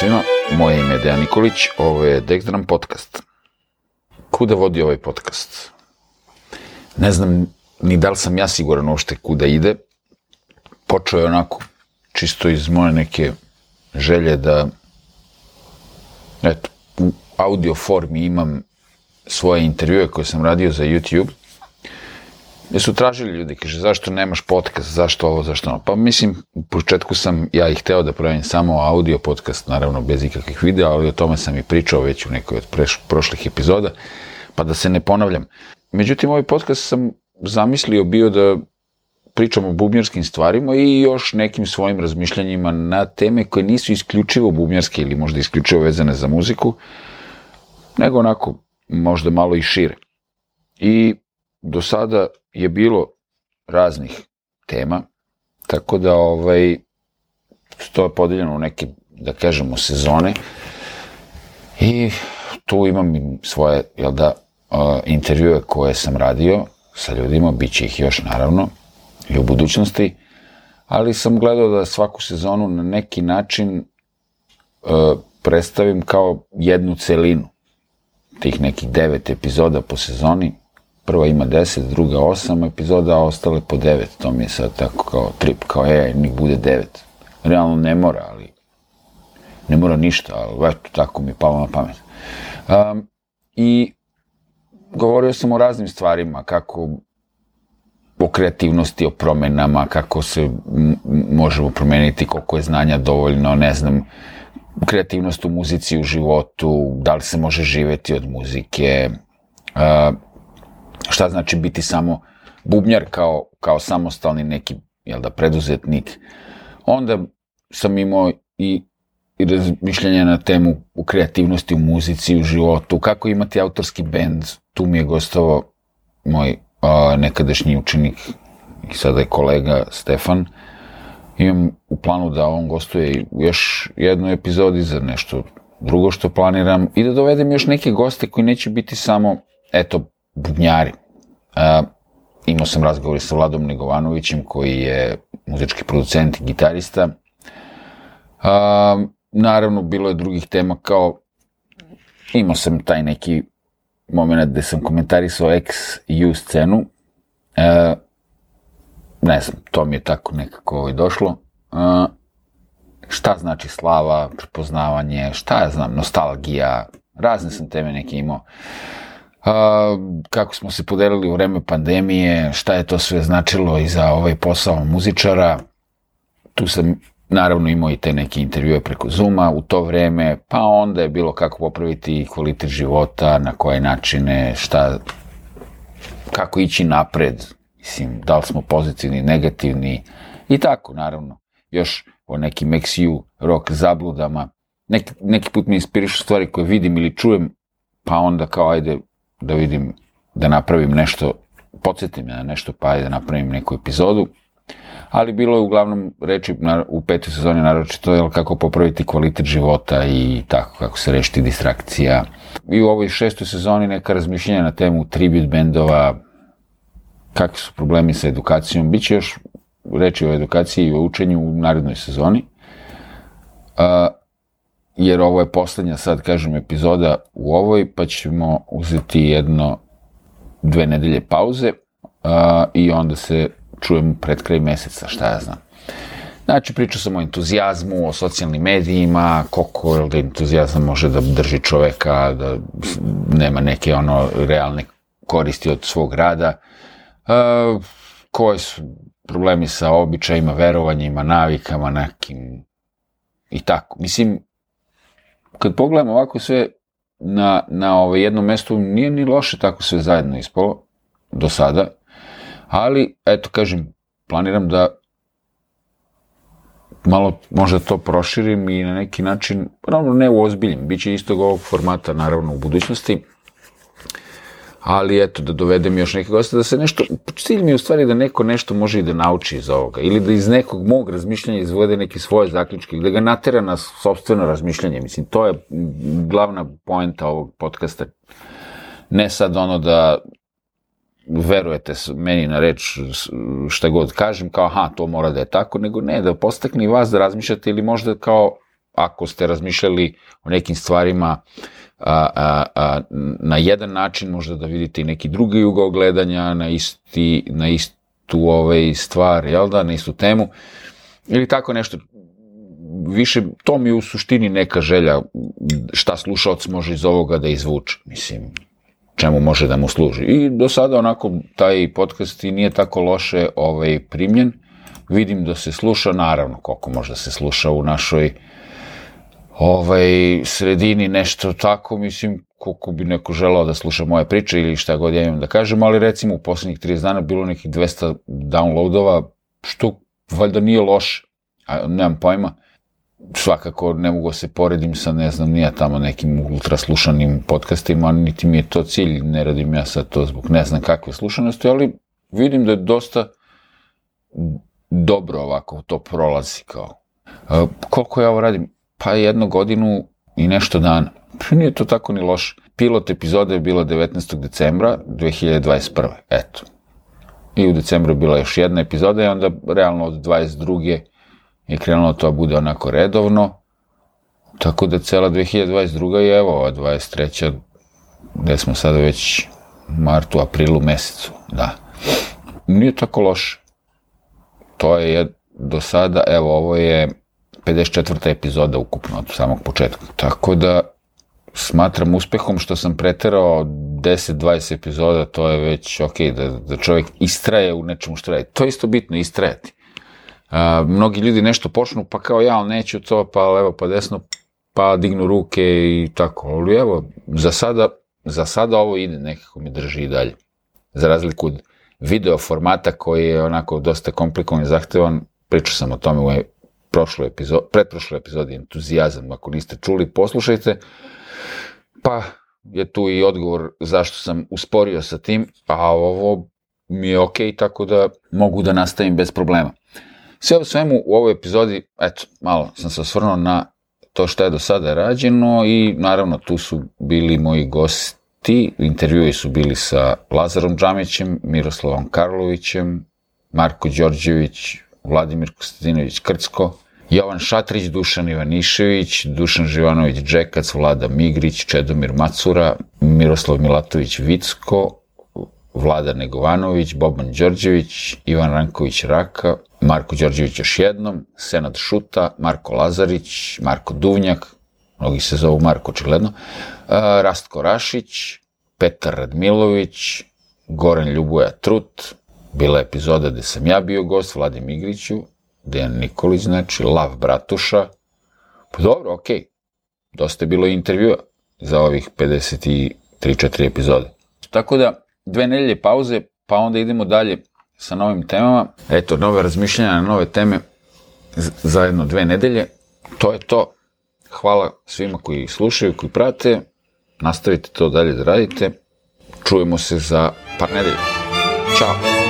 svima, moje ime je Dejan Nikolić, ovo je Dexdram podcast. Kuda vodi ovaj podcast? Ne znam ni da li sam ja siguran uopšte kuda ide. Počeo je onako, čisto iz moje neke želje da, eto, u audio formi imam svoje intervjue koje sam radio za YouTube, gde su tražili ljudi, kaže, zašto nemaš podcast, zašto ovo, zašto ono. Pa mislim, u početku sam ja i hteo da pravim samo audio podcast, naravno bez ikakvih videa, ali o tome sam i pričao već u nekoj od preš, prošlih epizoda, pa da se ne ponavljam. Međutim, ovaj podcast sam zamislio bio da pričam o bubnjarskim stvarima i još nekim svojim razmišljanjima na teme koje nisu isključivo bubnjarske ili možda isključivo vezane za muziku, nego onako možda malo i šire. I do sada je bilo raznih tema, tako da ovaj, to je podeljeno u neke, da kažemo, sezone. I tu imam svoje, jel da, intervjue koje sam radio sa ljudima, bit će ih još naravno i u budućnosti, ali sam gledao da svaku sezonu na neki način predstavim kao jednu celinu tih nekih devet epizoda po sezoni, prva ima 10, druga 8 epizoda, a ostale po 9. To mi je sad tako kao trip, kao je, nik bude 9. Realno ne mora, ali ne mora ništa, ali eto, tako mi je palo na pamet. Um, I govorio sam o raznim stvarima, kako o kreativnosti, o promenama, kako se možemo promeniti, koliko je znanja dovoljno, ne znam, kreativnost u muzici, u životu, da li se može živeti od muzike, uh, šta znači biti samo bubnjar kao, kao samostalni neki, jel da, preduzetnik. Onda sam imao i, i razmišljanja na temu u kreativnosti, u muzici, u životu, kako imati autorski bend. Tu mi je gostovao moj a, nekadašnji učenik i sada je kolega Stefan. Imam u planu da on gostuje još jednoj epizodi za nešto drugo što planiram i da dovedem još neke goste koji neće biti samo, eto, bubnjari. Uh, imao sam razgovor sa Vladom Negovanovićem, koji je muzički producent i gitarista. Uh, naravno, bilo je drugih tema kao imao sam taj neki moment gde sam komentarisao ex-U scenu. Uh, ne znam, to mi je tako nekako ovaj došlo. Šta znači slava, prepoznavanje, šta ja znam, nostalgija, razne sam teme neke imao. A, kako smo se podelili u vreme pandemije, šta je to sve značilo i za ovaj posao muzičara. Tu sam naravno imao i te neke intervjue preko Zuma u to vreme, pa onda je bilo kako popraviti kvalitet života, na koje načine, šta, kako ići napred, mislim, da li smo pozitivni, negativni i tako, naravno. Još o nekim XU rock zabludama. Neki, neki put mi inspirišu stvari koje vidim ili čujem, pa onda kao ajde da vidim, da napravim nešto, podsjetim ja na nešto, pa da napravim neku epizodu. Ali bilo je uglavnom reči u petoj sezoni naročito je kako popraviti kvalitet života i tako kako se rešiti distrakcija. I u ovoj šestoj sezoni neka razmišljenja na temu tribute bendova, kakvi su problemi sa edukacijom. Biće još reči o edukaciji i o učenju u narednoj sezoni. Uh, jer ovo je poslednja, sad kažem, epizoda u ovoj, pa ćemo uzeti jedno, dve nedelje pauze a, i onda se čujemo pred kraj meseca, šta ja znam. Znači, pričao sam o entuzijazmu, o socijalnim medijima, koliko da entuzijazam može da drži čoveka, da nema neke ono realne koristi od svog rada, a, koje su problemi sa običajima, verovanjima, navikama, nekim i tako. Mislim, kad pogledam ovako sve na, na ovaj jednom mestu, nije ni loše tako sve zajedno ispalo, do sada, ali, eto, kažem, planiram da malo možda to proširim i na neki način, naravno ne u ozbiljim, bit će istog ovog formata naravno u budućnosti, ali eto, da dovedem još neke goste, da se nešto, cilj mi je u stvari da neko nešto može i da nauči iz ovoga, ili da iz nekog mog razmišljanja izvode neke svoje zaključke, da ga natera na sobstveno razmišljanje, mislim, to je glavna poenta ovog podcasta, ne sad ono da verujete meni na reč šta god kažem, kao aha, to mora da je tako, nego ne, da postakne vas da razmišljate ili možda kao ako ste razmišljali o nekim stvarima a, a, a, na jedan način, možda da vidite i neki drugi ugao gledanja na, isti, na istu ovaj stvar, jel da, na istu temu, ili tako nešto. Više, to mi u suštini neka želja šta slušalac može iz ovoga da izvuče, mislim, čemu može da mu služi. I do sada onako taj podcast i nije tako loše ovaj, primljen. Vidim da se sluša, naravno, koliko može da se sluša u našoj ovaj, sredini nešto tako, mislim, koliko bi neko želao da sluša moje priče ili šta god ja imam da kažem, ali recimo u poslednjih 30 dana bilo nekih 200 downloadova, što valjda nije loše, a nemam pojma, svakako ne mogu da se poredim sa, ne znam, nije tamo nekim ultraslušanim podcastima, niti mi je to cilj, ne radim ja sad to zbog ne znam kakve slušanosti, ali vidim da je dosta dobro ovako to prolazi kao. A, koliko ja ovo radim? Pa jednu godinu i nešto dana. Pa nije to tako ni loše. Pilot epizoda je bila 19. decembra 2021. Eto. I u decembru je bila još jedna epizoda i onda realno od 22 je krenulo to da bude onako redovno, tako da cela 2022. je evo ova 23. gde smo sada već martu, aprilu mesecu, da. Nije tako loše. To je do sada, evo ovo je 54. epizoda ukupno od samog početka. Tako da smatram uspehom što sam preterao 10-20 epizoda, to je već ok, da, da čovjek istraje u nečemu što radi. To je isto bitno, istrajati. A, mnogi ljudi nešto počnu, pa kao ja, ali neću to, pa levo, pa desno, pa dignu ruke i tako. Ali evo, za sada, za sada ovo ide, nekako mi drži i dalje. Za razliku od video formata koji je onako dosta komplikovan i zahtevan, pričao sam o tome u prošloj epizodi, pretprošloj epizodi entuzijazam, ako niste čuli, poslušajte. Pa je tu i odgovor zašto sam usporio sa tim, a ovo mi je okej, okay, tako da mogu da nastavim bez problema. Sve u svemu u ovoj epizodi, eto, malo sam se osvrnuo na to što je do sada rađeno i naravno tu su bili moji gosti, intervjui su bili sa Lazarom Džamićem, Miroslavom Karlovićem, Marko Đorđević, Vladimir Kostadinović Krcko, Jovan Šatrić, Dušan Ivanišević, Dušan Živanović Džekac, Vlada Migrić, Čedomir Macura, Miroslav Milatović Vicko, Vlada Negovanović, Boban Đorđević, Ivan Ranković Raka, Marko Đorđević još jednom, Senad Šuta, Marko Lazarić, Marko Duvnjak, mnogi se zovu Marko očigledno, Rastko Rašić, Petar Radmilović, Goran Ljuboja Trut, bila je epizoda gde sam ja bio gost, Vladim Igriću, Dejan Nikolić, znači, Lav Bratuša. Pa dobro, okej. Okay. Dosta je bilo intervjua za ovih 53-4 epizode. Tako da, dve nedelje pauze, pa onda idemo dalje sa novim temama. Eto, nove razmišljanja na nove teme zajedno dve nedelje. To je to. Hvala svima koji slušaju, koji prate. Nastavite to dalje da radite. Čujemo se za par nedelja. Ćao!